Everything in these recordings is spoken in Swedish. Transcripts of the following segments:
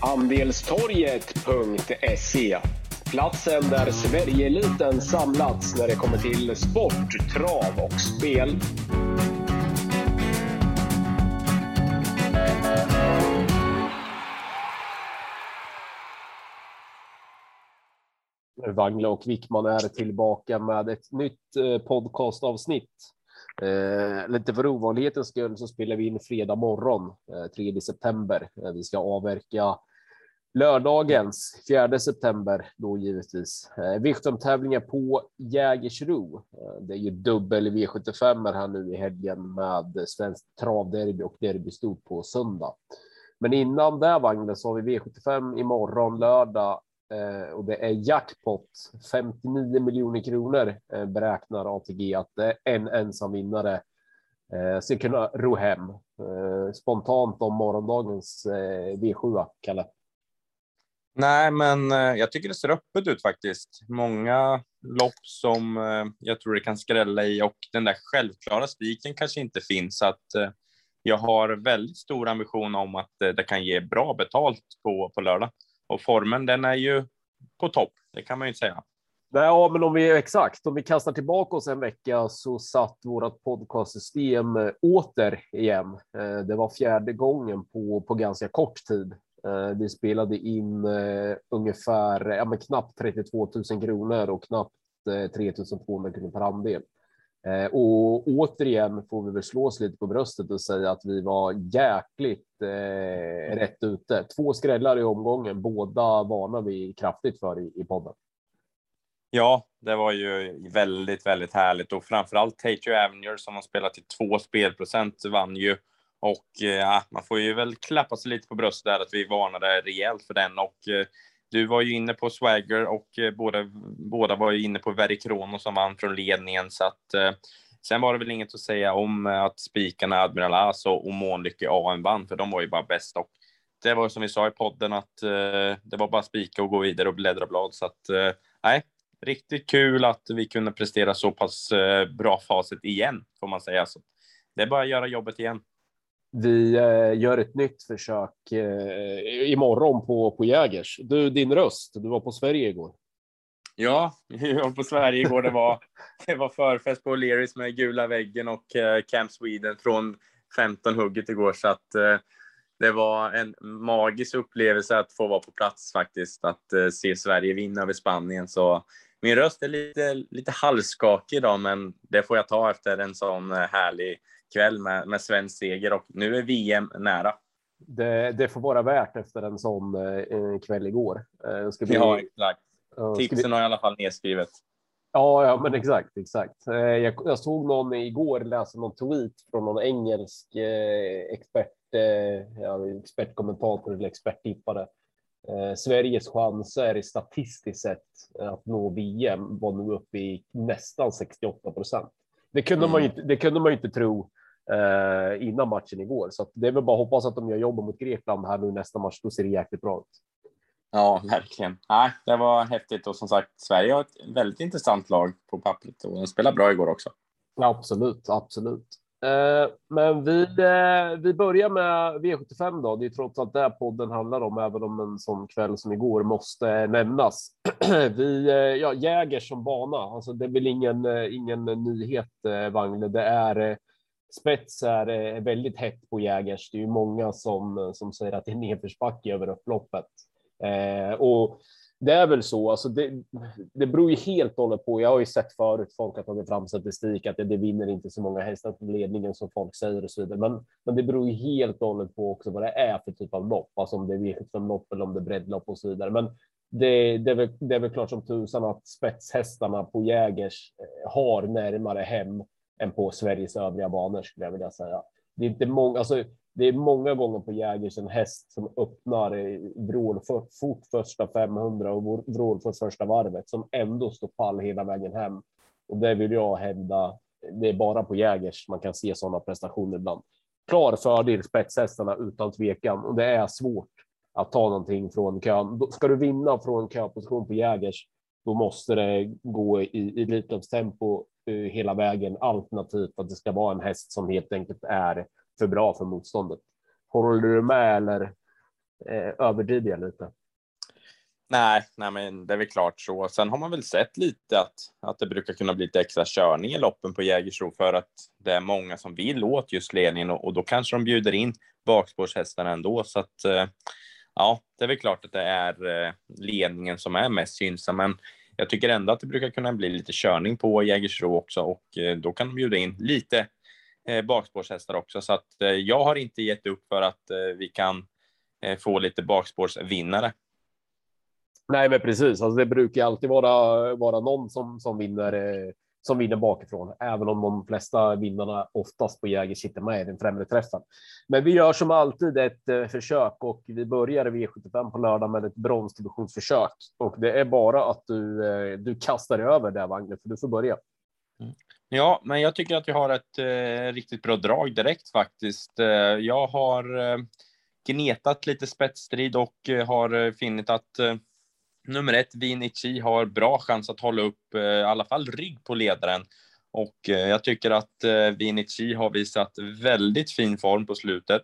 Andelstorget.se Platsen där Sverigeeliten samlats när det kommer till sport, trav och spel. Wangle och Wickman är tillbaka med ett nytt eh, podcastavsnitt. Eh, lite för ovanlighetens skull så spelar vi in fredag morgon, eh, 3 september. Eh, vi ska avverka lördagens 4 september då givetvis. Eh, Viktomtävlingar på Jägersro. Eh, det är ju dubbel V75 här nu i helgen med svenskt travderby och derbystort på söndag. Men innan det vagnen så har vi V75 imorgon lördag Eh, och det är jackpot 59 miljoner kronor eh, beräknar ATG att det är en ensam vinnare eh, ska kunna ro hem spontant om morgondagens V7. Kalle. Nej, men jag tycker det ser öppet ut faktiskt. Många lopp som jag tror det kan skrälla i och den där självklara spiken kanske inte finns. Så att jag har väldigt stor ambition om att det kan ge bra betalt på, på lördag. Och formen, den är ju på topp. Det kan man ju inte säga. Ja, men om vi exakt, om vi kastar tillbaka oss en vecka så satt vårt podcastsystem eh, åter igen. Eh, det var fjärde gången på, på ganska kort tid. Eh, vi spelade in ungefär ja, men knappt 32 000 kronor och knappt 3 200 kronor per andel. Eh, och återigen får vi väl slå oss lite på bröstet och säga att vi var jäkligt eh, rätt ute. Två skrällar i omgången, båda varnar vi kraftigt för i, i podden. Ja, det var ju väldigt, väldigt härligt och framförallt Tatio Avenue som har spelat till två spelprocent vann ju och eh, man får ju väl klappa sig lite på bröstet där att vi varnade rejält för den och eh, du var ju inne på Swagger och eh, båda, båda var ju inne på Verikrono som vann från ledningen så att eh, sen var det väl inget att säga om eh, att spikarna Admiral As och Månlykke AM vann för de var ju bara bäst och det var som vi sa i podden att eh, det var bara spika och gå vidare och bläddra blad så att eh, nej, riktigt kul att vi kunde prestera så pass eh, bra facit igen får man säga. Så det är bara att göra jobbet igen. Vi eh, gör ett nytt försök eh, imorgon på, på Jägers. Du, din röst, du var på Sverige igår. Ja, jag var på Sverige igår. Det var, det var förfest på O'Learys med gula väggen och eh, Camp Sweden från 15 hugget igår. Så att, det var en magisk upplevelse att få vara på plats faktiskt. Att se Sverige vinna över Spanien. Så min röst är lite, lite halvskakig idag, men det får jag ta efter en sån härlig kväll med, med svensk seger och nu är VM nära. Det, det får vara värt efter en sån eh, kväll igår. Eh, ska vi... Ja, exakt. Uh, Tipsen vi... har i alla fall nedskrivet. Ja, ja, men exakt, exakt. Eh, jag, jag såg någon igår läsa någon tweet från någon engelsk eh, expert, eh, ja, expertkommentator eller experttippare. Eh, Sveriges chanser statistiskt sett att nå VM var nu uppe i nästan 68 procent. Det kunde mm. man ju inte, det kunde man ju inte tro eh, innan matchen igår. Så det är väl bara att hoppas att de gör jobbet mot Grekland här nu nästa match. Då ser det jäkligt bra ut. Ja, verkligen. Nej, det var häftigt och som sagt, Sverige har ett väldigt intressant lag på pappret och de spelar bra igår också. Ja, absolut, absolut. Eh, men vi, eh, vi börjar med V75 då. Det är trots allt det podden handlar om, även om en sån kväll som igår måste nämnas. vi, eh, ja, Jägers som bana, alltså det är väl ingen, ingen nyhet, Wagne. Det är spets är eh, väldigt hett på Jägers. Det är ju många som, eh, som säger att det är nedförsbacke över upploppet. Eh, och det är väl så, alltså det, det beror ju helt och hållet på. Jag har ju sett förut folk har tagit fram statistik att det, det vinner inte så många hästar på ledningen som folk säger och så vidare. Men, men det beror ju helt och hållet på också vad det är för typ av lopp, alltså om det är V75-lopp eller om det är breddlopp och så vidare. Men det, det, är väl, det är väl klart som tusan att spetshästarna på Jägers eh, har närmare hem än på Sveriges övriga banor skulle jag vilja säga. Det är inte många, alltså, det är många gånger på Jägers en häst som öppnar vrål för, fort första 500 och vrål för första varvet som ändå står pall hela vägen hem. Och det vill jag hävda. Det är bara på Jägers man kan se sådana prestationer ibland. Klar fördel spetshästarna utan tvekan och det är svårt att ta någonting från kön. Ska du vinna från köposition på Jägers, då måste det gå i elitloppstempo tempo Eh, hela vägen alternativt att det ska vara en häst som helt enkelt är för bra för motståndet. Håller du med eller eh, överdriver jag lite. Nej, nej, men det är väl klart så. Sen har man väl sett lite att, att det brukar kunna bli lite extra körning i loppen på Jägersro för att det är många som vill åt just ledningen och, och då kanske de bjuder in bakspårshästarna ändå. Så att eh, ja, det är väl klart att det är eh, ledningen som är mest gynnsam, men jag tycker ändå att det brukar kunna bli lite körning på Jägersro också och eh, då kan de bjuda in lite eh, bakspårshästar också. Så att eh, jag har inte gett upp för att vi kan få lite bakspårsvinnare. Nej, men precis. Alltså, det brukar alltid vara, vara någon som, som, vinner, eh, som vinner bakifrån, även om de flesta vinnarna oftast på Jäger sitter med i den främre träffen. Men vi gör som alltid ett eh, försök och vi börjar i V75 på lördag med ett bronsdivisionsförsök. Och det är bara att du, eh, du kastar över där, Wagner, för du får börja. Mm. Ja, men jag tycker att vi har ett eh, riktigt bra drag direkt faktiskt. Eh, jag har eh, gnetat lite spetsstrid och eh, har funnit att nummer ett, Vinici, har bra chans att hålla upp eh, i alla fall rygg på ledaren. Och eh, jag tycker att eh, Vinici har visat väldigt fin form på slutet.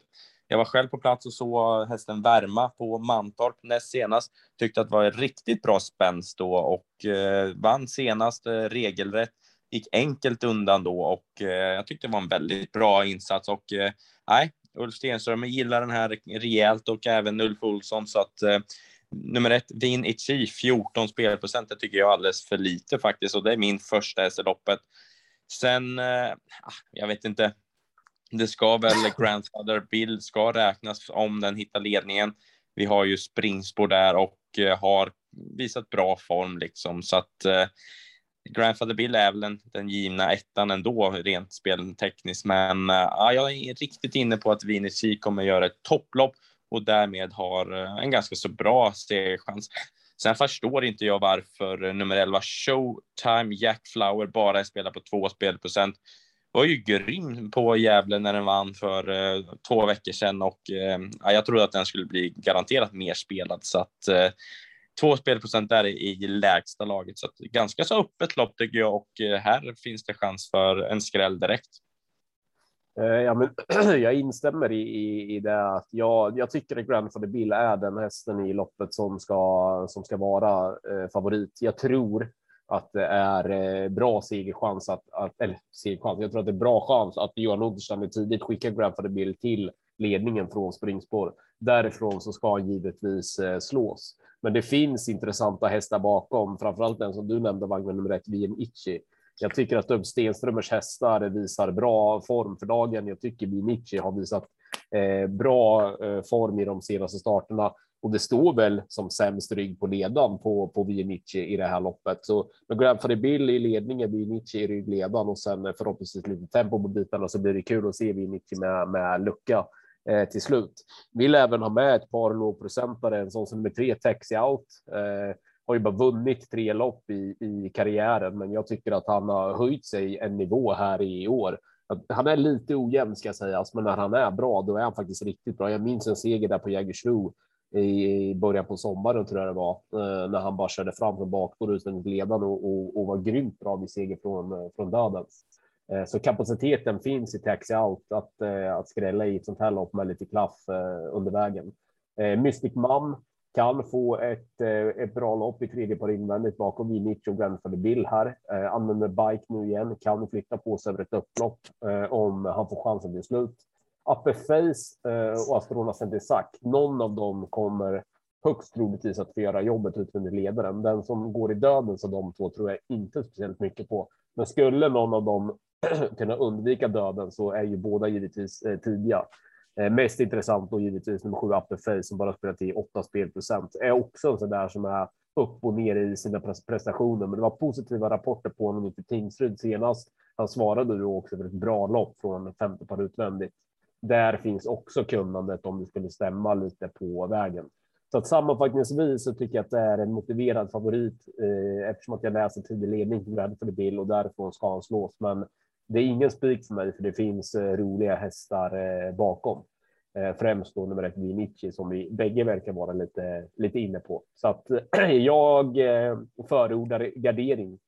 Jag var själv på plats och såg hästen värma på Mantorp näst senast. Tyckte att det var riktigt bra spänst då och eh, vann senast eh, regelrätt. Gick enkelt undan då och eh, jag tyckte det var en väldigt bra insats och nej, Ulf Stenström gillar den här rejält och även Ulf Olsson så att nummer ett, Vin Itchi, 14 spelprocent. Det tycker jag är alldeles för lite faktiskt och det är min första häst-loppet. Sen, eh, ah, jag vet inte. Det ska väl Grandfather Bill ska räknas om den hittar ledningen. Vi har ju springspår där och eh, har visat bra form liksom så att eh, Grandfather Bill är väl den, den givna ettan ändå rent speltekniskt, men äh, jag är riktigt inne på att Vinici kommer göra ett topplopp och därmed har eh, en ganska så bra segerchans. Sen förstår inte jag varför eh, nummer 11 Showtime Jack Flower bara är spelad på två spelprocent. Var ju grym på Gävle när den vann för eh, två veckor sedan och eh, jag trodde att den skulle bli garanterat mer spelad så att eh, två spelprocent där i, i lägsta laget så att ganska så öppet lopp tycker jag och eh, här finns det chans för en skräll direkt. Eh, ja, men jag instämmer i, i, i det att jag, jag tycker att Grandfather Bill är den hästen i loppet som ska, som ska vara eh, favorit. Jag tror att det är eh, bra segerchans att, att eller segerchans. Jag tror att det är bra chans att Johan Oderstrand tidigt skickar Grandfather Bill till ledningen från springspår. Därifrån så ska han givetvis eh, slås. Men det finns intressanta hästar bakom, framförallt den som du nämnde, vagnen nummer ett, Vien Itchi jag tycker att Dub Stenströmers hästar visar bra form för dagen. Jag tycker Binici har visat eh, bra eh, form i de senaste starterna och det står väl som sämst rygg på ledan på, på Vienici i det här loppet. Så med Grandfather Bill i ledningen, Vienici i ryggledan och sen eh, förhoppningsvis lite tempo på bitarna så blir det kul att se Vienici med, med lucka eh, till slut. Vill även ha med ett par lågprocentare, en sån som nummer tre, Taxi Out. Eh, har ju bara vunnit tre lopp i, i karriären, men jag tycker att han har höjt sig en nivå här i år. Han är lite ojämn ska sägas, men när han är bra, då är han faktiskt riktigt bra. Jag minns en seger där på Jägersro i början på sommaren tror jag det var, eh, när han bara körde fram från bakspår utvändigt ledande och, och, och var grymt bra vid seger från, eh, från dödens. Eh, så kapaciteten finns i Taxi Out att, att skrälla i ett sånt här lopp med lite klaff under vägen. Mystic Man kan få ett, eh, ett bra lopp i tredje par invändigt bakom Vinic och Grandfather Bill här. Eh, använder bike nu igen, kan flytta på sig över ett upplopp eh, om han får chansen till slut. Upper Face eh, och Astrona Saint-Isac, någon av dem kommer högst troligtvis att få göra jobbet utvändigt ledaren. Den som går i döden så de två tror jag inte speciellt mycket på. Men skulle någon av dem kunna undvika döden så är ju båda givetvis eh, tidiga. Eh, mest intressant då givetvis nummer sju Upperface som bara spelat i åtta spelprocent är också en sån där som är upp och ner i sina prestationer. Men det var positiva rapporter på honom inför Tingsryd senast. Han svarade då också för ett bra lopp från femte par utvändigt. Där finns också kunnandet om det skulle stämma lite på vägen. Så att sammanfattningsvis så tycker jag att det är en motiverad favorit eh, eftersom att jag läser tidig ledning på Bradford Bill och därifrån ska han slås. Men det är ingen spik för mig, för det finns eh, roliga hästar eh, bakom. Eh, främst då nummer ett Vinici som vi bägge verkar vara lite, lite inne på. Så att jag förordar gardering.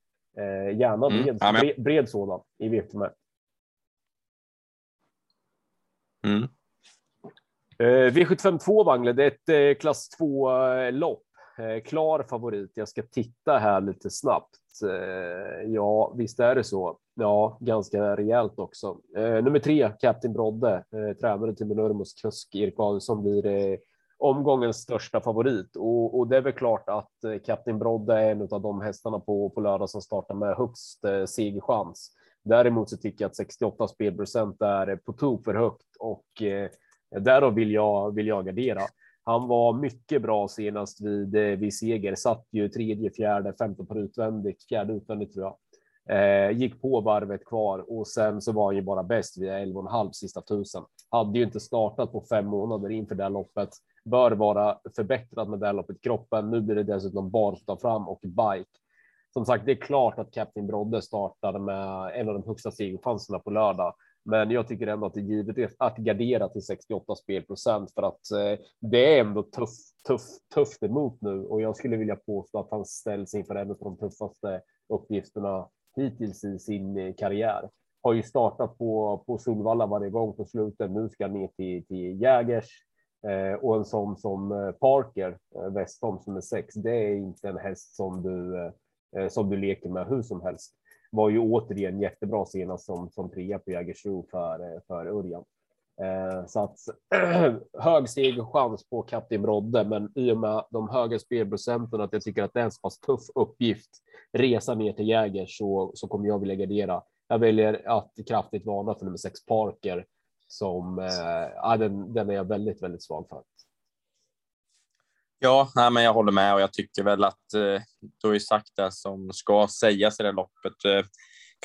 Gärna bred, mm. bred, bred sådan i V75. Mm. V752 Wangle, det är ett klass 2 lopp. Klar favorit. Jag ska titta här lite snabbt. Ja, visst är det så. Ja, ganska rejält också. Eh, nummer tre, Captain Brodde, eh, tränare till Minurmos kusk Erik Adelsson blir eh, omgångens största favorit och, och, det är väl klart att eh, Captain Brodde är en av de hästarna på, på lördag som startar med högst eh, segerchans. Däremot så tycker jag att 68 spelprocent är på tok för högt och eh, därav vill jag, vill jag gardera. Han var mycket bra senast vid, eh, vid seger, satt ju tredje, fjärde, femte på utvändigt, fjärde utvändigt tror jag. Eh, gick på varvet kvar och sen så var han ju bara bäst vid 11,5 sista tusen. Hade ju inte startat på fem månader inför det här loppet bör vara förbättrad med det här loppet kroppen. Nu blir det dessutom barfota fram och bike. Som sagt, det är klart att Captain Brodde startade med en av de högsta segerchanserna på lördag, men jag tycker ändå att det är givet att gardera till 68 spelprocent för att eh, det är ändå tuff, tuff, tufft emot nu och jag skulle vilja påstå att han ställs inför en av de tuffaste uppgifterna hittills i sin eh, karriär. Har ju startat på, på Solvalla varje gång på slutet. Nu ska ner till, till Jägers eh, och en sån som eh, Parker, Westholm som är sex, det är inte en häst som du, som du leker med hur som helst. Var ju återigen jättebra senast som, som trea på Jägersro för, för Örjan. Eh, så att hög segerchans på Kapten Brodde, men i och med de höga spelprocenten att jag tycker att det är en så pass tuff uppgift resa ner till Jäger, så, så kommer jag vilja gardera. Jag väljer att kraftigt varna för nummer sex Parker som eh, den, den är jag väldigt, väldigt svag för. Ja, nej, men jag håller med och jag tycker väl att eh, du har ju sagt det som ska sägas i det loppet. Eh,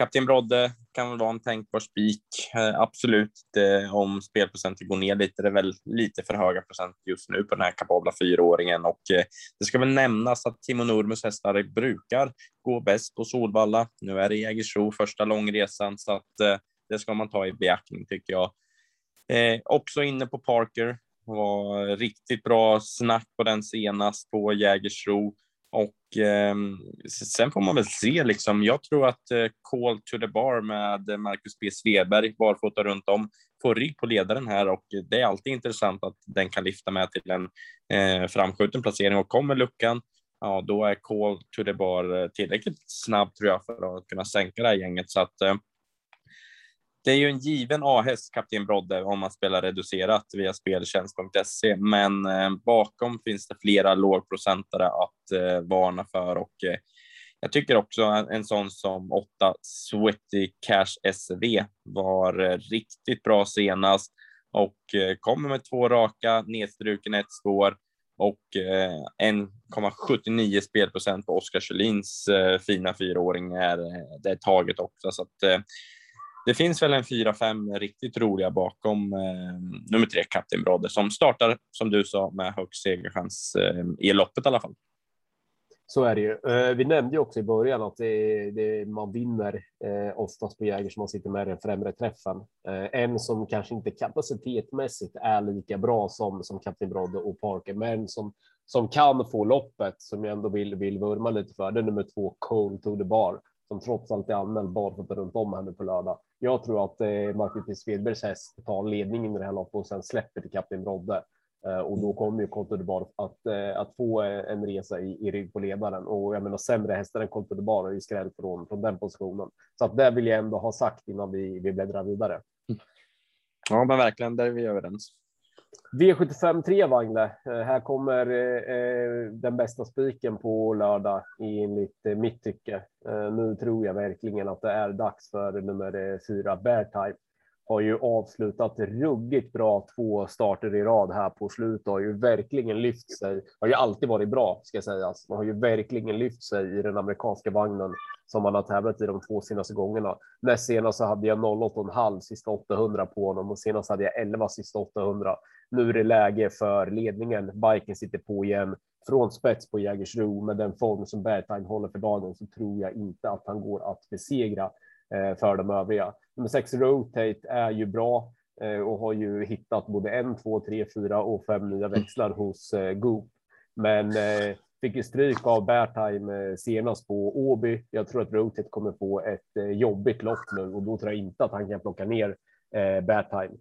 Kapten Brodde kan väl vara en tänkbar spik. Eh, absolut, eh, om spelprocenten går ner lite, det är väl lite för höga procent just nu på den här kapabla fyraåringen och eh, det ska väl nämnas att Timo Nurmus hästar brukar gå bäst på Solvalla. Nu är det Jägersro första långresan så att det ska man ta i beaktning tycker jag. Också inne på Parker. Var riktigt bra snack på den senast på Jägersro. Och eh, sen får man väl se liksom. Jag tror att eh, Call to the bar med Marcus B. Svedberg barfota runt om får rygg på ledaren här. Och det är alltid intressant att den kan lyfta med till en eh, framskjuten placering. Och kommer luckan ja, då är Call to the bar eh, tillräckligt snabb tror jag för att kunna sänka det här gänget. Så att eh, det är ju en given A-häst, Kapten Brodde, om man spelar reducerat via speltjänst.se, men eh, bakom finns det flera lågprocentare. Att eh, varna för och eh, jag tycker också en, en sån som 8 Sweaty Cash SV var eh, riktigt bra senast och eh, kommer med två raka, nedstruken ett spår och eh, 1,79 spelprocent på Oskar Kjellins eh, fina fyraåring är eh, det är taget också. Så att, det finns väl en fyra, fem riktigt roliga bakom eh, nummer tre, Kapten Brodde, som startar, som du sa, med högst segerchans eh, i loppet i alla fall. Så är det ju. Eh, vi nämnde ju också i början att det, det, man vinner eh, oftast på Jäger som man sitter med den främre träffen. Eh, en som kanske inte kapacitetmässigt är lika bra som, som Kapten Brodde och Parker, men som, som kan få loppet som jag ändå vill, vill vurma lite för. Det är nummer två, Cole to the Bar, som trots allt är anmäld barfota runt om här nu på lördag. Jag tror att eh, Marcus Svedbergs häst tar ledningen i det här loppet och sen släpper till Kapten Brodde. Eh, och då kommer ju Contador att, eh, att få eh, en resa i, i rygg på ledaren. Och jag menar sämre hästar än Contador är ju skräll från, från den positionen. Så att det vill jag ändå ha sagt innan vi, vi bläddrar vidare. Ja, men verkligen, där är vi överens. V75 3 Wangle. Eh, här kommer eh, den bästa spiken på lördag enligt eh, mitt tycke. Nu tror jag verkligen att det är dags för nummer fyra Bear Time. Har ju avslutat ruggigt bra två starter i rad här på slutet. Har ju verkligen lyft sig. Har ju alltid varit bra ska sägas. Man har ju verkligen lyft sig i den amerikanska vagnen som man har tävlat i de två senaste gångerna. Näst senast så hade jag 08,5 sista 800 på honom och senast hade jag 11 sista 800. Nu är det läge för ledningen. Biken sitter på igen från spets på Jägersro med den form som Bergtime håller för dagen så tror jag inte att han går att besegra eh, för de övriga. Nummer sex Rotate är ju bra eh, och har ju hittat både en, två, tre, fyra och fem nya växlar hos eh, Goop. Men eh, fick ju stryk av Bertime senast på Åby. Jag tror att Rotate kommer få ett jobbigt lopp nu och då tror jag inte att han kan plocka ner eh, Bertime.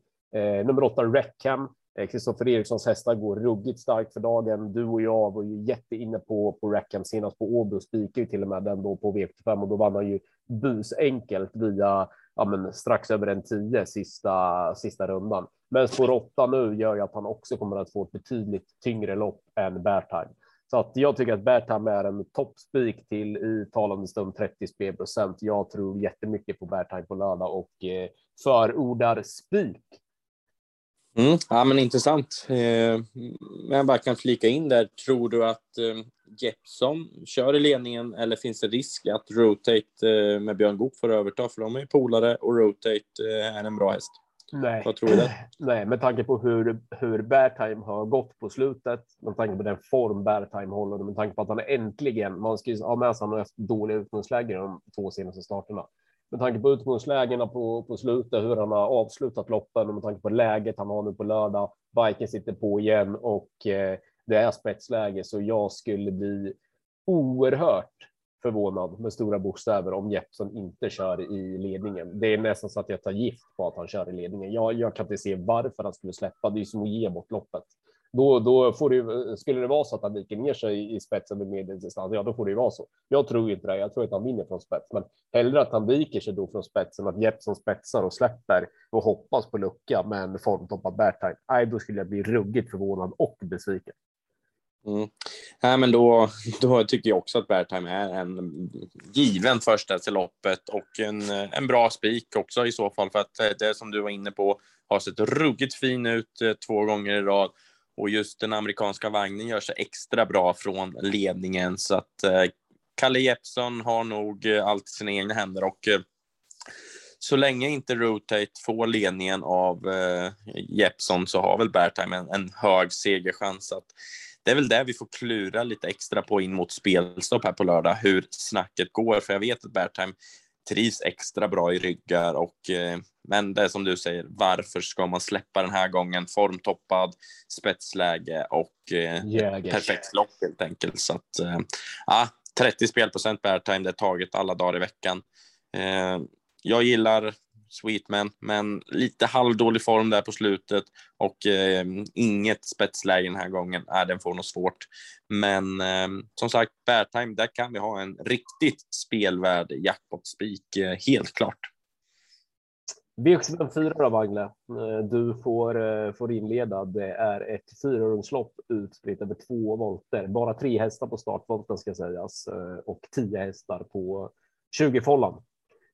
Nummer åtta, Reckham, Kristoffer Erikssons hästar går ruggigt starkt för dagen. Du och jag var ju jätteinne på, på Rackham senast på Åby och spikade ju till och med den då på V75 och då vann han ju busenkelt via ja, men strax över en 10 sista, sista rundan. Men spår 8 nu gör ju att han också kommer att få ett betydligt tyngre lopp än Bertime. Så att jag tycker att Bertime är en toppspik till i talande stund 30 spelprocent. Jag tror jättemycket på Bertime på lördag och eh, förordar spik. Mm, ja, men intressant. Eh, men jag bara kan flika in där. Tror du att eh, Jeppson kör i ledningen eller finns det risk att Rotate eh, med Björn Goop får överta? För de är ju polare och Rotate eh, är en bra häst. Nej. Vad tror du? Nej, med tanke på hur, hur Beartime har gått på slutet, med tanke på den form Beartime håller, med tanke på att han äntligen, man ska ju ha med sig han har haft dåliga utgångslägen de två senaste starterna. Med tanke på utgångslägena på, på slutet, hur han har avslutat loppen och med tanke på läget han har nu på lördag, biken sitter på igen och eh, det är spetsläge, så jag skulle bli oerhört förvånad med stora bokstäver om Jeppsson inte kör i ledningen. Det är nästan så att jag tar gift på att han kör i ledningen. Jag, jag kan inte se varför han skulle släppa. Det är som att ge bort loppet. Då, då får det, skulle det vara så att han viker ner sig i spetsen med medeldistans, ja då får det ju vara så. Jag tror inte det. Jag tror att han vinner från spets, men hellre att han viker sig då från spetsen, att Jeppsson spetsar och släpper och hoppas på lucka med en formtoppad bärtime. Nej, då skulle jag bli ruggigt förvånad och besviken. Mm. Nej, men då, då tycker jag också att Bairtime är en given första till loppet och en, en bra spik också i så fall för att eh, det som du var inne på har sett ruggigt fin ut eh, två gånger i rad och just den amerikanska vagnen gör sig extra bra från ledningen så att eh, Kalle Jeppsson har nog eh, allt i sina egna händer och eh, så länge inte Rotate får ledningen av eh, Jeppsson så har väl Bairtime en, en hög segerchans. Att det är väl det vi får klura lite extra på in mot spelstopp här på lördag, hur snacket går, för jag vet att Bertime trivs extra bra i ryggar och eh, men det är som du säger, varför ska man släppa den här gången? Formtoppad, spetsläge och eh, perfekt lopp helt enkelt. Så att, eh, ja, 30 spelprocent Beartime, det är taget alla dagar i veckan. Eh, jag gillar Sweetman, men lite halvdålig form där på slutet och eh, inget spetsläge den här gången. Äh, den får nog svårt. Men eh, som sagt, Beartime, där kan vi ha en riktigt spelvärd jackpot-spik, eh, helt klart. V754 då, Magne. Eh, du får, eh, får inleda. Det är ett fyrarumslopp utspritt över två volter. Bara tre hästar på startvolten ska sägas eh, och tio hästar på 20-fållan.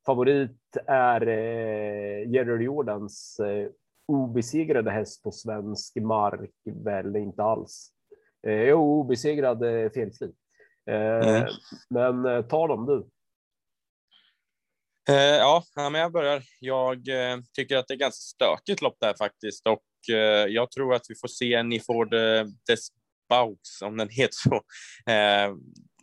Favorit är eh, Jerry Jordans eh, obesegrade häst på svensk mark. Väl inte alls. Eh, jo, obesegrad eh, felfri. Eh, mm. Men eh, ta dem du. Eh, ja, men jag börjar. Jag tycker att det är ganska stökigt lopp där faktiskt och jag tror att vi får se Niford Desbaux, om den heter så,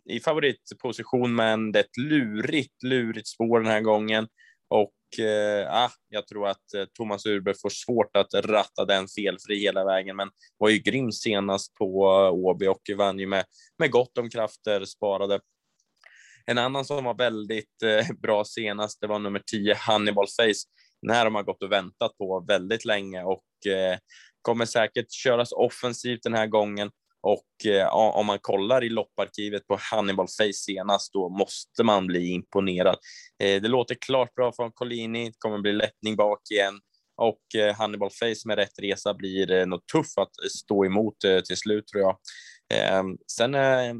i favoritposition, men det är ett lurigt, lurigt spår den här gången. Och eh, ah, jag tror att eh, Thomas Urberg får svårt att ratta den felfri hela vägen, men var ju grym senast på eh, Åby och vann ju med, med gott om krafter sparade. En annan som var väldigt eh, bra senast, det var nummer 10, Hannibal Face. Den här har man gått och väntat på väldigt länge och eh, kommer säkert köras offensivt den här gången. Och eh, om man kollar i lopparkivet på Hannibal Face senast, då måste man bli imponerad. Eh, det låter klart bra från Collini, det kommer bli lättning bak igen och eh, Hannibal Face med rätt resa blir eh, nog tuff att stå emot eh, till slut tror jag. Eh, sen eh,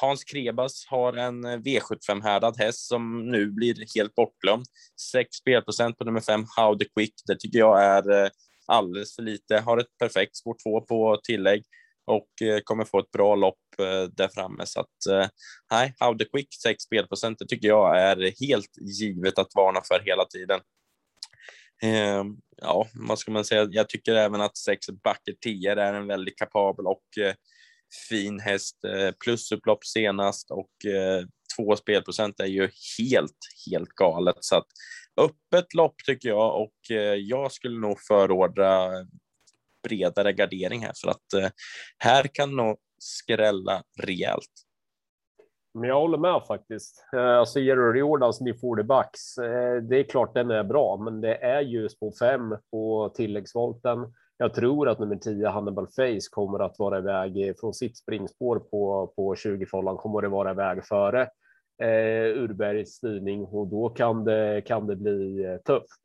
Hans Krebas har en eh, V75 härdad häst som nu blir helt bortglömd. 6 spelprocent på nummer 5 How the Quick. Det tycker jag är eh, alldeles för lite. Har ett perfekt spår 2 på tillägg och eh, kommer få ett bra lopp eh, där framme. Så att eh, nej, How the Quick 6 spelprocent, det tycker jag är helt givet att varna för hela tiden. Ehm, ja, vad ska man säga? Jag tycker även att 6 Bucket 10 är en väldigt kapabel och fin häst. Plusupplopp senast och två spelprocent är ju helt, helt galet. Så att öppet lopp tycker jag och jag skulle nog förorda bredare gardering här för att eh, här kan nog skrälla rejält. Men jag håller med faktiskt. Eh, alltså Jerry Jordans Before the Bucks, eh, det är klart den är bra, men det är ju på fem på tilläggsvolten. Jag tror att nummer 10 Hannibal Face kommer att vara iväg från sitt springspår på, på 20-fållan, kommer det vara iväg före eh, Urbergs styrning och då kan det, kan det bli eh, tufft.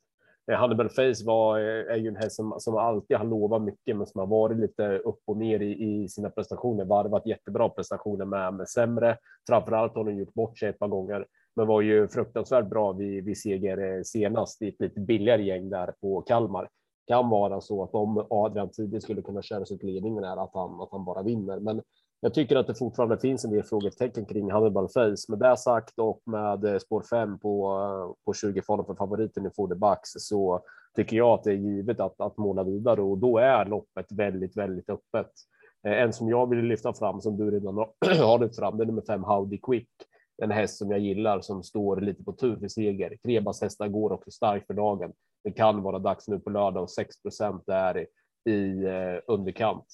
Eh, Hannibal Face var, eh, är ju en häst som, som alltid har lovat mycket, men som har varit lite upp och ner i, i sina prestationer. Varvat jättebra prestationer med, med sämre. Framförallt har hon gjort bort sig ett par gånger, men var ju fruktansvärt bra vid, vid seger eh, senast i ett lite billigare gäng där på Kalmar. Kan vara så att om Adrian tidigt skulle kunna köra sig till ledningen är att han, att han bara vinner. Men jag tycker att det fortfarande finns en del frågetecken kring Hannibal Face. Med det sagt och med eh, spår 5 på, eh, på 20 fållan för favoriten i Foderbacks så tycker jag att det är givet att, att måla vidare och då är loppet väldigt, väldigt öppet. Eh, en som jag vill lyfta fram som du redan har lyft fram, det är nummer 5 Howdy Quick. En häst som jag gillar som står lite på tur för seger. Krebas hästar går också starkt för dagen. Det kan vara dags nu på lördag och 6 är i, underkant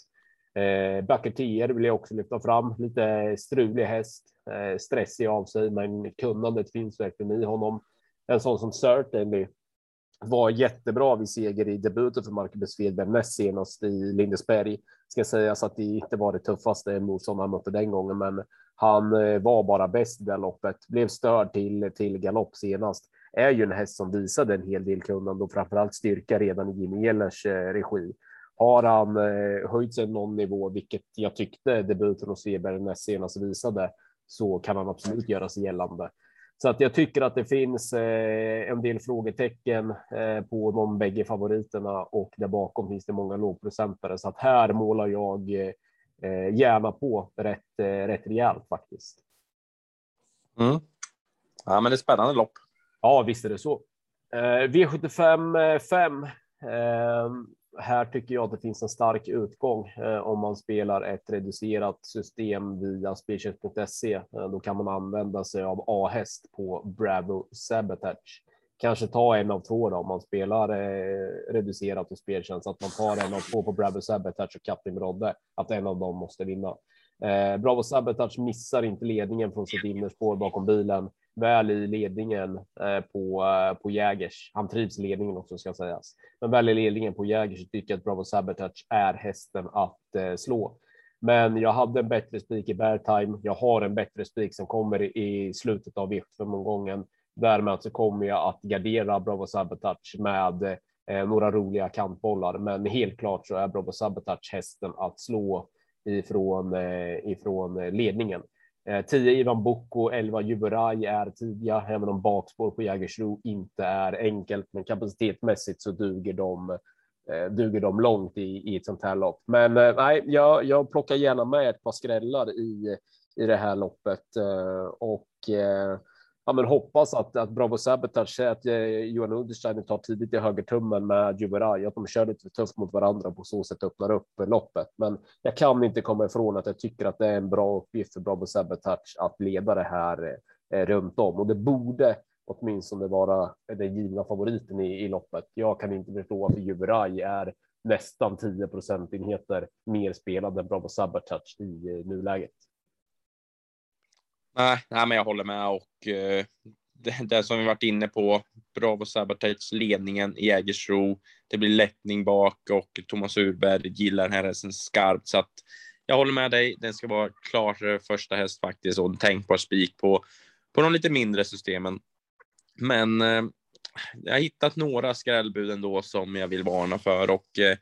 eh, underkant. Vill jag också lyfta fram. Lite strulig häst, eh, stressig av sig, men kunnandet finns verkligen i honom. En sån som Certainly var jättebra vid seger i debuten för Marcus Svedberg näst senast i Lindesberg. Ska sägas att det inte var det tuffaste motstånd han mötte den gången, men han eh, var bara bäst i det loppet. Blev störd till till galopp senast. Är ju en häst som visade en hel del kunnande och framförallt styrka redan i Jimmy Ehlers regi. Har han eh, höjt sig någon nivå, vilket jag tyckte debuten hos Sveberg näst senast visade, så kan han absolut göra sig gällande. Så att jag tycker att det finns eh, en del frågetecken eh, på de bägge favoriterna och där bakom finns det många lågprocentare. Så att här målar jag eh, gärna på rätt, eh, rätt rejält faktiskt. Mm. Ja, men det är spännande lopp. Ja, visst är det så. Eh, V75 5 här tycker jag att det finns en stark utgång eh, om man spelar ett reducerat system via spelcheck.se. Eh, då kan man använda sig av A-häst på Bravo Sabotage. Kanske ta en av två då, om man spelar eh, reducerat och speltjänst, att man tar en av två på Bravo Sabotage och Kapten Rodde, att en av dem måste vinna. Eh, Bravo Sabotage missar inte ledningen från sitt innerspår bakom bilen väl i ledningen eh, på, eh, på Jägers. Han trivs i ledningen också ska sägas. Men väl i ledningen på Jägers tycker jag att Bravo Sabotage är hästen att eh, slå. Men jag hade en bättre spik i bear time. Jag har en bättre spik som kommer i slutet av V75-omgången. Därmed så kommer jag att gardera Bravo Sabotage med eh, några roliga kantbollar. Men helt klart så är Bravo Sabotage hästen att slå ifrån, eh, ifrån ledningen. Eh, 10 Ivan Boko, 11 Juberaj är tidiga, även om bakspår på Jägersro inte är enkelt, men kapacitetmässigt så duger de eh, duger de långt i, i ett sånt här lopp. Men eh, nej, jag, jag plockar gärna med ett par skrällar i, i det här loppet eh, och eh, ja, men hoppas att, att Bravo Sabotage, att eh, Johan Understeiner tar tidigt i högertummen med Juberaj, att de kör lite tufft mot varandra på så sätt öppnar upp loppet. Men jag kan inte komma ifrån att jag tycker att det är en bra uppgift för Bravo Sabotage att leda det här eh, runt om och det borde åtminstone vara den givna favoriten i, i loppet. Jag kan inte förstå varför Juberaj är nästan 10 procentenheter mer spelad än Bravo Sabotage i eh, nuläget. Nej, nej, men jag håller med och eh, det, det, som vi varit inne på. Bravo Sabotage ledningen i Jägersro. Det blir lättning bak och Thomas Urberg gillar den här hästen skarpt så att jag håller med dig. Den ska vara klar första häst faktiskt och tänkbar spik på på de lite mindre systemen. Men eh, jag har hittat några skrällbud ändå som jag vill varna för och eh,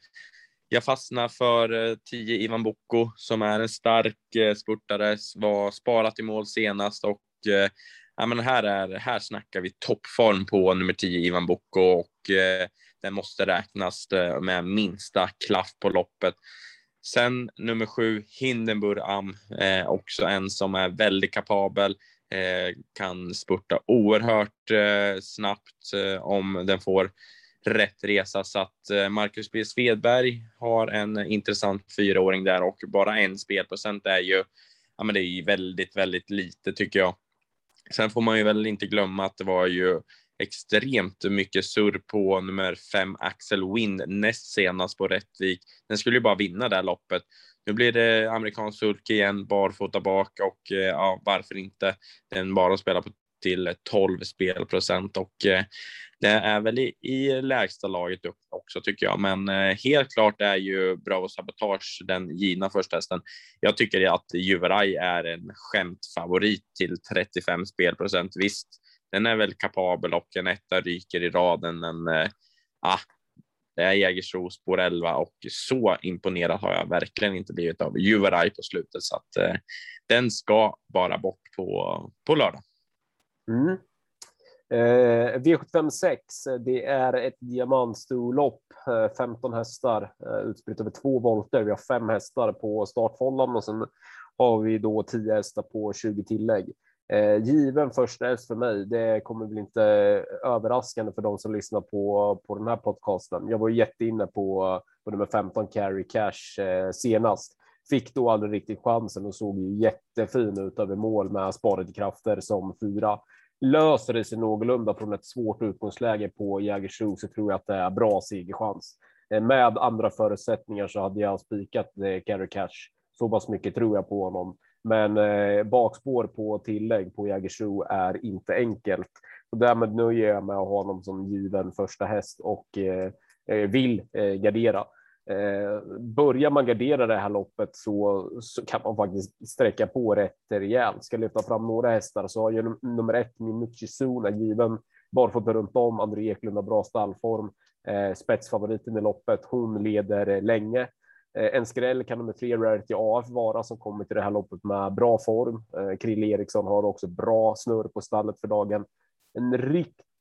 jag fastnar för eh, 10 Ivan Boko, som är en stark eh, spurtare, var sparat i mål senast och eh, ja, men här, är, här snackar vi toppform på nummer 10 Ivan Boko. och eh, den måste räknas med minsta klaff på loppet. Sen nummer sju, Hindenburg Am, eh, också en som är väldigt kapabel, eh, kan spurta oerhört eh, snabbt om den får rätt resa. Så att eh, Marcus B. Svedberg har en intressant fyraåring där och bara en spelprocent är ju, ja men det är ju väldigt, väldigt lite tycker jag. Sen får man ju väl inte glömma att det var ju extremt mycket surr på nummer fem Axel Wind näst senast på Rättvik. Den skulle ju bara vinna det här loppet. Nu blir det amerikansk surk igen, barfota bak och eh, ja, varför inte? Den bara spelar på till 12 spelprocent och eh, det är väl i, i lägsta laget också tycker jag. Men eh, helt klart är ju Bravo Sabotage den givna första hästen. Jag tycker att Juveraj är en skämtfavorit till 35 spelprocent. Visst, den är väl kapabel och en etta ryker i raden, men eh, ah, det är Jägersro spår 11 och så imponerad har jag verkligen inte blivit av Juveraj på slutet så att eh, den ska bara bort på, på lördag. Mm. Eh, V756, det är ett diamantstorlopp, eh, 15 hästar eh, utspritt över två volter. Vi har fem hästar på startfållan och sen har vi då 10 hästar på 20 tillägg. Eh, given första häst för mig. Det kommer väl inte överraskande för de som lyssnar på, på den här podcasten. Jag var jätteinne på, på nummer 15 Carry Cash eh, senast. Fick då aldrig riktigt chansen och såg ju jättefin ut över mål med sparade krafter som fyra. Löser det sig någorlunda från ett svårt utgångsläge på Jägersro så tror jag att det är bra segerchans. Eh, med andra förutsättningar så hade jag spikat eh, Carry Cash. Så pass mycket tror jag på honom. Men eh, bakspår på tillägg på Jägersro är inte enkelt och därmed nöjer jag mig med att ha honom som given första häst och eh, eh vill eh, gardera. Eh, börjar man gardera det här loppet så, så kan man faktiskt sträcka på rätt rejält. Ska lyfta fram några hästar så har ju nummer ett Minucci Zuna given barfota runt om. André Eklund har bra stallform. Eh, spetsfavoriten i loppet. Hon leder länge. Eh, en skräll kan nummer tre Rarity AF vara som kommer till det här loppet med bra form. Eh, Krille Eriksson har också bra snurr på stallet för dagen. En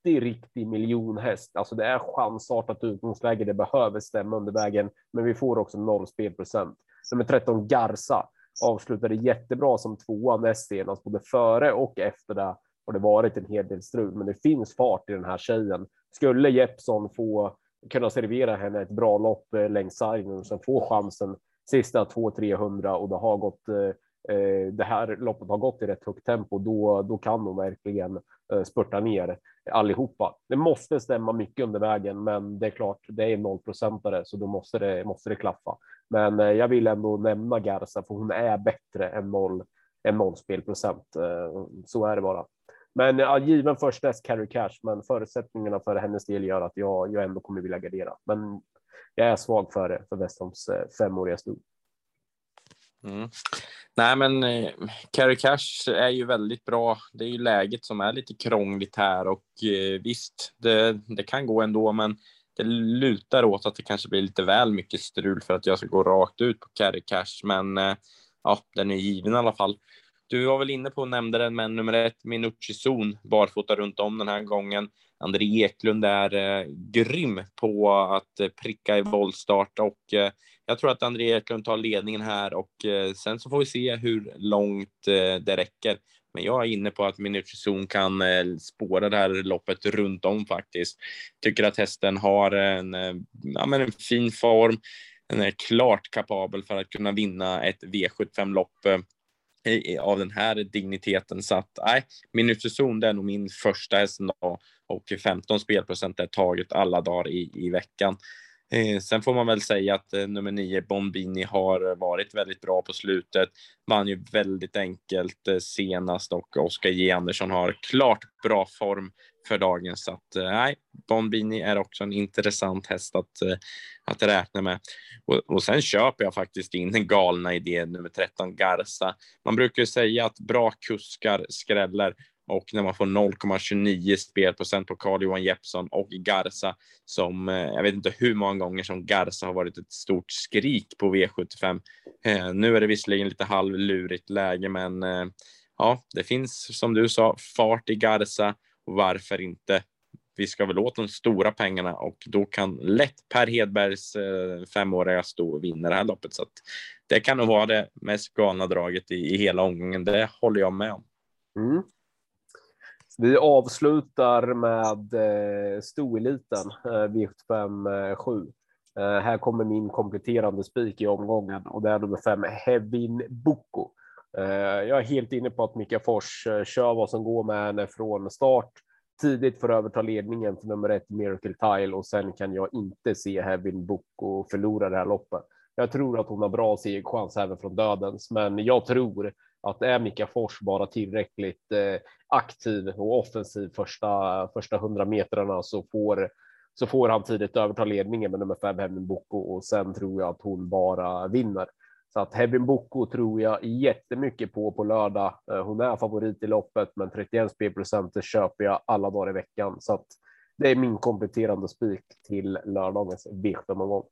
riktig, riktig miljonhäst. Alltså det är chansartat utgångsläge. Det behöver stämma under vägen, men vi får också noll spelprocent. Nummer 13 Garza avslutade jättebra som tvåa näst senast, både före och efter det har det varit en hel del strul, men det finns fart i den här tjejen. Skulle Jeppson få kunna servera henne ett bra lopp eh, längs sargen och sen få chansen sista 2-300 och det har gått eh, eh, det här loppet har gått i rätt högt tempo, då, då kan hon verkligen Eh, spurta ner allihopa. Det måste stämma mycket under vägen, men det är klart, det är nollprocentare, så då måste det, måste det klaffa. Men eh, jag vill ändå nämna Garza, för hon är bättre än noll, än noll spelprocent. Eh, så är det bara. Men ja, given först dess carry cash, men förutsättningarna för hennes del gör att jag, jag ändå kommer vilja gardera. Men jag är svag för det, för Westholms femåriga stod. Mm. Nej, men eh, carry cash är ju väldigt bra. Det är ju läget som är lite krångligt här och eh, visst, det, det kan gå ändå, men det lutar åt att det kanske blir lite väl mycket strul för att jag ska gå rakt ut på carry cash. Men eh, ja, den är given i alla fall. Du var väl inne på och nämnde den, men nummer ett, Minucci Zon, barfota runt om den här gången. André Eklund är eh, grym på att eh, pricka i voltstart och eh, jag tror att André Eklund tar ledningen här och eh, sen så får vi se hur långt eh, det räcker. Men jag är inne på att Minucci Zon kan eh, spåra det här loppet runt om faktiskt. Tycker att hästen har en, eh, ja, men en fin form. Den är klart kapabel för att kunna vinna ett V75-lopp eh, av den här digniteten. Så att nej, Minuterzon det är nog min första häst och 15 spelprocent är taget alla dagar i, i veckan. Eh, sen får man väl säga att eh, nummer nio Bombini har varit väldigt bra på slutet. Vann ju väldigt enkelt eh, senast och Oskar J Andersson har klart bra form för dagen. Så att eh, nej, Bombini är också en intressant häst att, eh, att räkna med. Och, och sen köper jag faktiskt in den galna idén nummer 13 Garza. Man brukar ju säga att bra kuskar skräller och när man får 0,29 spelprocent på Carl Johan Jeppsson och Garza som eh, jag vet inte hur många gånger som Garza har varit ett stort skrik på V75. Eh, nu är det visserligen lite halvlurigt läge, men eh, ja, det finns som du sa fart i Garza och varför inte? Vi ska väl åt de stora pengarna och då kan lätt Per Hedbergs femåriga stå och vinna det här loppet. Så att det kan nog vara det mest galna draget i, i hela omgången. Det håller jag med om. Mm. Vi avslutar med eh, stoeliten eh, V75 7. Eh, här kommer min kompletterande spik i omgången och det är nummer fem Hevin Boko. Eh, jag är helt inne på att Mika Fors eh, kör vad som går med henne från start tidigt för att överta ledningen för nummer ett Miracle Tile och sen kan jag inte se Hevin Boko förlora det här loppet. Jag tror att hon har bra segerchans även från dödens, men jag tror att är Mika Fors bara tillräckligt eh, aktiv och offensiv första första hundra metrarna så får så får han tidigt överta ledningen med nummer fem Hevin Boko och sen tror jag att hon bara vinner. Så att Hevin Boko tror jag jättemycket på på lördag. Eh, hon är favorit i loppet, men 31 spelprocent köper jag alla dagar i veckan så att det är min kompletterande spik till lördagens V75-omgång.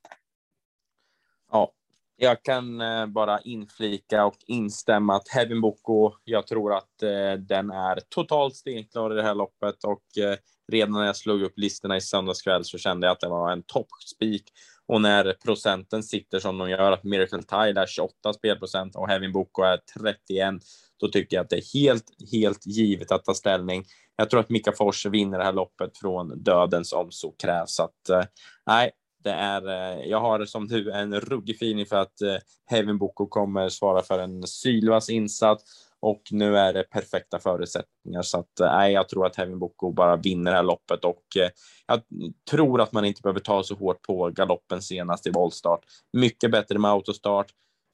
Ja, jag kan eh, bara inflika och instämma att Heaven Boko, jag tror att eh, den är totalt stenklar i det här loppet och eh, redan när jag slog upp listorna i söndags kväll så kände jag att det var en toppspik. Och när procenten sitter som de gör, att Miracle Tide är 28 spelprocent och Heaven Boko är 31, då tycker jag att det är helt, helt givet att ta ställning. Jag tror att Mika Fors vinner det här loppet från dödens om så krävs. Så att, nej, det är, eh, jag har som du en ruggig feeling för att eh, Heaven Boko kommer svara för en sylvass insats och nu är det perfekta förutsättningar så att eh, nej, jag tror att Heaven Boko bara vinner det här loppet och eh, jag tror att man inte behöver ta så hårt på galoppen senast i voltstart. Mycket bättre med autostart,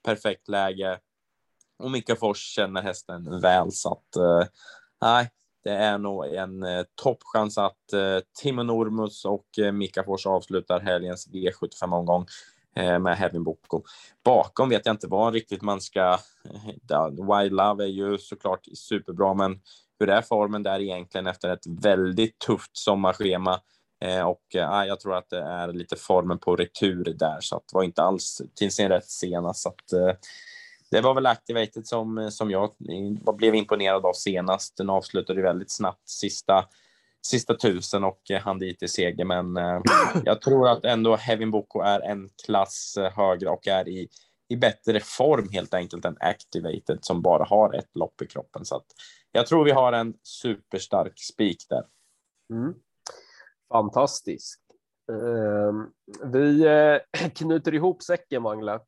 perfekt läge och Mika Fors känner hästen väl så att nej, det är nog en eh, toppchans att eh, Timo Normus och eh, Mika Fors avslutar helgens V75-omgång eh, med Hevin Boko. Bakom vet jag inte vad riktigt man ska... Eh, Wild Love är ju såklart superbra, men hur är formen där egentligen efter ett väldigt tufft sommarschema? Eh, och eh, jag tror att det är lite formen på retur där, så att det var inte alls till sin rätt senast. Så att, eh, det var väl Activated som, som jag blev imponerad av senast. Den avslutade väldigt snabbt sista, sista tusen och eh, hann dit i seger. Men eh, jag tror att ändå Hevin Boko är en klass eh, högre och är i, i bättre form helt enkelt än Activated som bara har ett lopp i kroppen. Så att jag tror vi har en superstark spik där. Mm. Fantastiskt. Uh, vi uh, knyter ihop säcken, Mangle.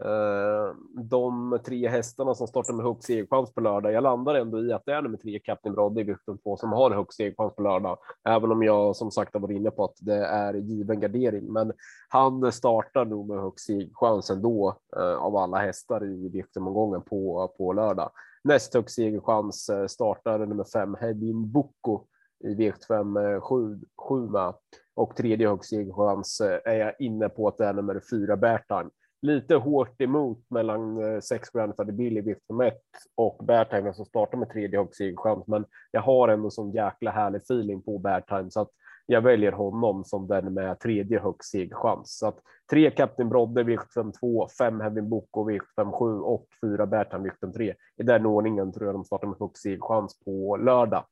Eh, de tre hästarna som startar med högst segerchans på lördag. Jag landar ändå i att det är nummer tre, Captain Brodde i vikten två som har högst segerchans på lördag, även om jag som sagt har varit inne på att det är given gardering. Men han startar nog med högst segerchans ändå eh, av alla hästar i viktomgången på på lördag. Näst högst segerchans eh, startar nummer fem, Hedin Boko i V75 7, 7 med och tredje högst segerchans är jag inne på att det är nummer fyra Bertang lite hårt emot mellan eh, sex Grandfather Billy vift som ett och Bairtime som startar med tredje högst segerchans. Men jag har ändå sån jäkla härlig feeling på Bairtime så att jag väljer honom som den med tredje högst segerchans. Så att tre Captain Brodde, V752, fem Heavy Boko V757 och fyra Bertan V753. I den ordningen tror jag de startar med högst segerchans på lördag.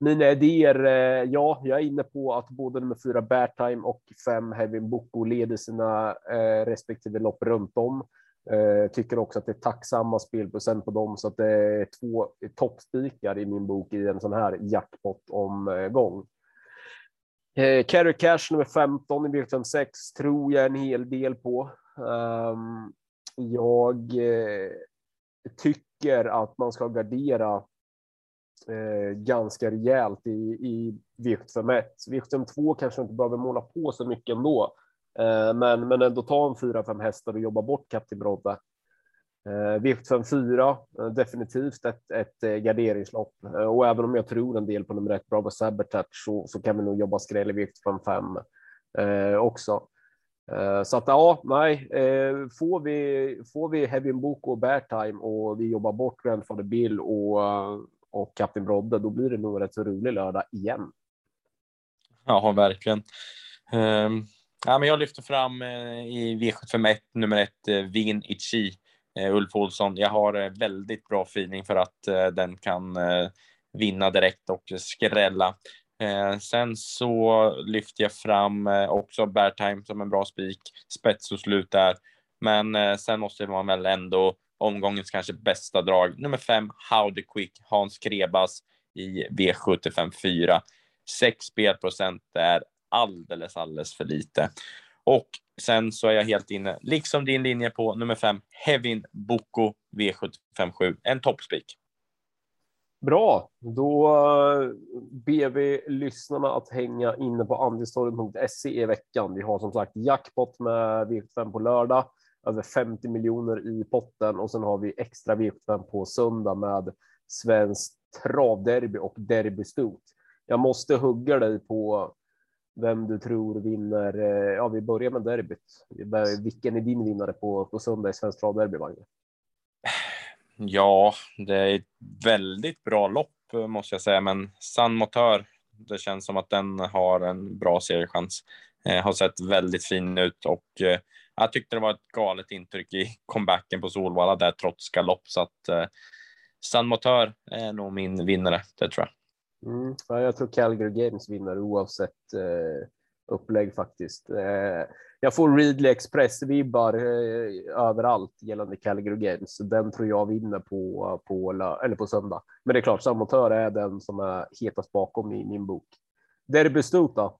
Mina idéer, eh, ja, jag är inne på att både nummer fyra Bertime och fem Hevin Boko leder sina eh, respektive lopp runt om. Eh, tycker också att det är tacksamma spelprocent på dem så att det är två toppspikar i min bok i en sån här jackpot omgång. Carry Cash nummer 15 i V56 tror jag en hel del på. Ehm, jag tycker att man ska gardera eh, ganska rejält i, i V75 1. V75 2 kanske inte behöver måla på så mycket ändå, eh, men, men ändå ta en fyra, fem hästar och jobba bort Captain Brodde. Eh, V75 4, eh, definitivt ett, ett eh, garderingslopp eh, och även om jag tror en del på nummer ett, Bravo Sabertouch så, så kan vi nog jobba skräll i V75 5 eh, också. Eh, så att ja, nej, eh, får vi får vi Heavy Boko och Bear Time och vi jobbar bort Grandfather Bill och eh, och Kapten Brodde, då blir det nog rätt så rolig lördag igen. Ja, verkligen. Um, ja, men jag lyfter fram uh, i V751 nummer ett, eh, uh, Vin Ichi, uh, Ulf Olsson. Jag har väldigt bra feeling för att den kan vinna direkt och skrälla. sen så lyfter jag fram också Beartime som en bra spik, spets och slut där. Men sen måste man väl ändå omgångens kanske bästa drag. Nummer fem, How the Quick, Hans Krebas i V75 4. 6 spelprocent är alldeles, alldeles för lite. Och sen så är jag helt inne, liksom din linje på nummer fem, Hevin Boko V75 7. En toppspik. Bra, då eh, ber vi lyssnarna att hänga inne på andelstorget.se i veckan. Vi har som sagt jackpot med V75 på lördag över 50 miljoner i potten och sen har vi extra vippen på söndag med svenskt travderby och derbystot. Jag måste hugga dig på vem du tror vinner. Eh, ja, vi börjar med derbyt. Vilken är din vinnare på, på söndag i Svenskt travderby, Magne? Ja, det är ett väldigt bra lopp måste jag säga, men San Motör, det känns som att den har en bra seriechans. Eh, har sett väldigt fin ut och eh, jag tyckte det var ett galet intryck i comebacken på Solvalla där trots galopp så att eh, San Motör är nog min vinnare, det tror jag. Mm, jag tror Calgary Games vinner oavsett eh, upplägg faktiskt. Eh, jag får Readly Express vibbar eh, överallt gällande Calgary Games. Så den tror jag vinner på på eller på söndag. Men det är klart, Samotör är den som är hetast bakom i min bok. Derby då?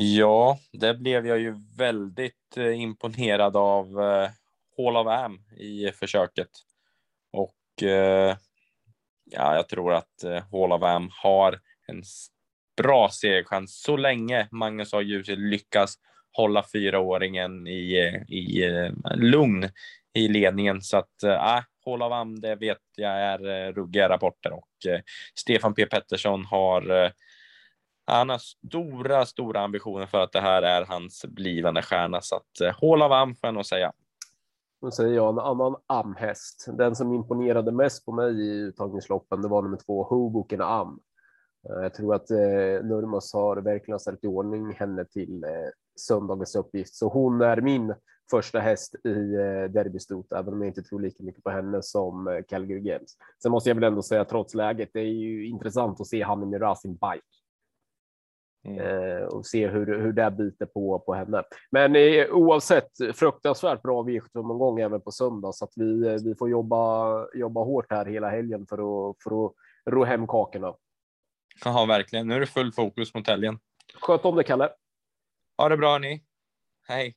Ja, det blev jag ju väldigt eh, imponerad av eh, Hall of Am i försöket. Och eh, ja, jag tror att eh, Hall of Am har en bra segerchans så länge Magnus A. Djurset lyckas hålla fyraåringen i, eh, i eh, lugn i ledningen. Så att äh, Hall of Am, det vet jag är ruggiga rapporter och Stefan P Pettersson har han har stora, stora ambitioner för att det här är hans blivande stjärna. Så att eh, hål Hall of Am får jag nog säga. Nu säger jag en annan amhäst. Den som imponerade mest på mig i uttagningsloppen, det var nummer två, Hoboken Am. Eh, jag tror att eh, Nurmos har verkligen ställt i ordning henne till eh, söndagens uppgift, så hon är min första häst i eh, derbystot, även om jag inte tror lika mycket på henne som eh, Calgary Games. Sen måste jag väl ändå säga trots läget, det är ju intressant att se han i Racing Bike. Mm. Eh, och se hur, hur det biter på, på henne. Men eh, oavsett fruktansvärt bra V75-omgång även på söndag så att vi, eh, vi får jobba, jobba hårt här hela helgen för att, för att ro hem kakorna. Ja, verkligen. Nu är det full fokus mot helgen. Sköt om det, Kalle. Ha det bra, ni. Hej.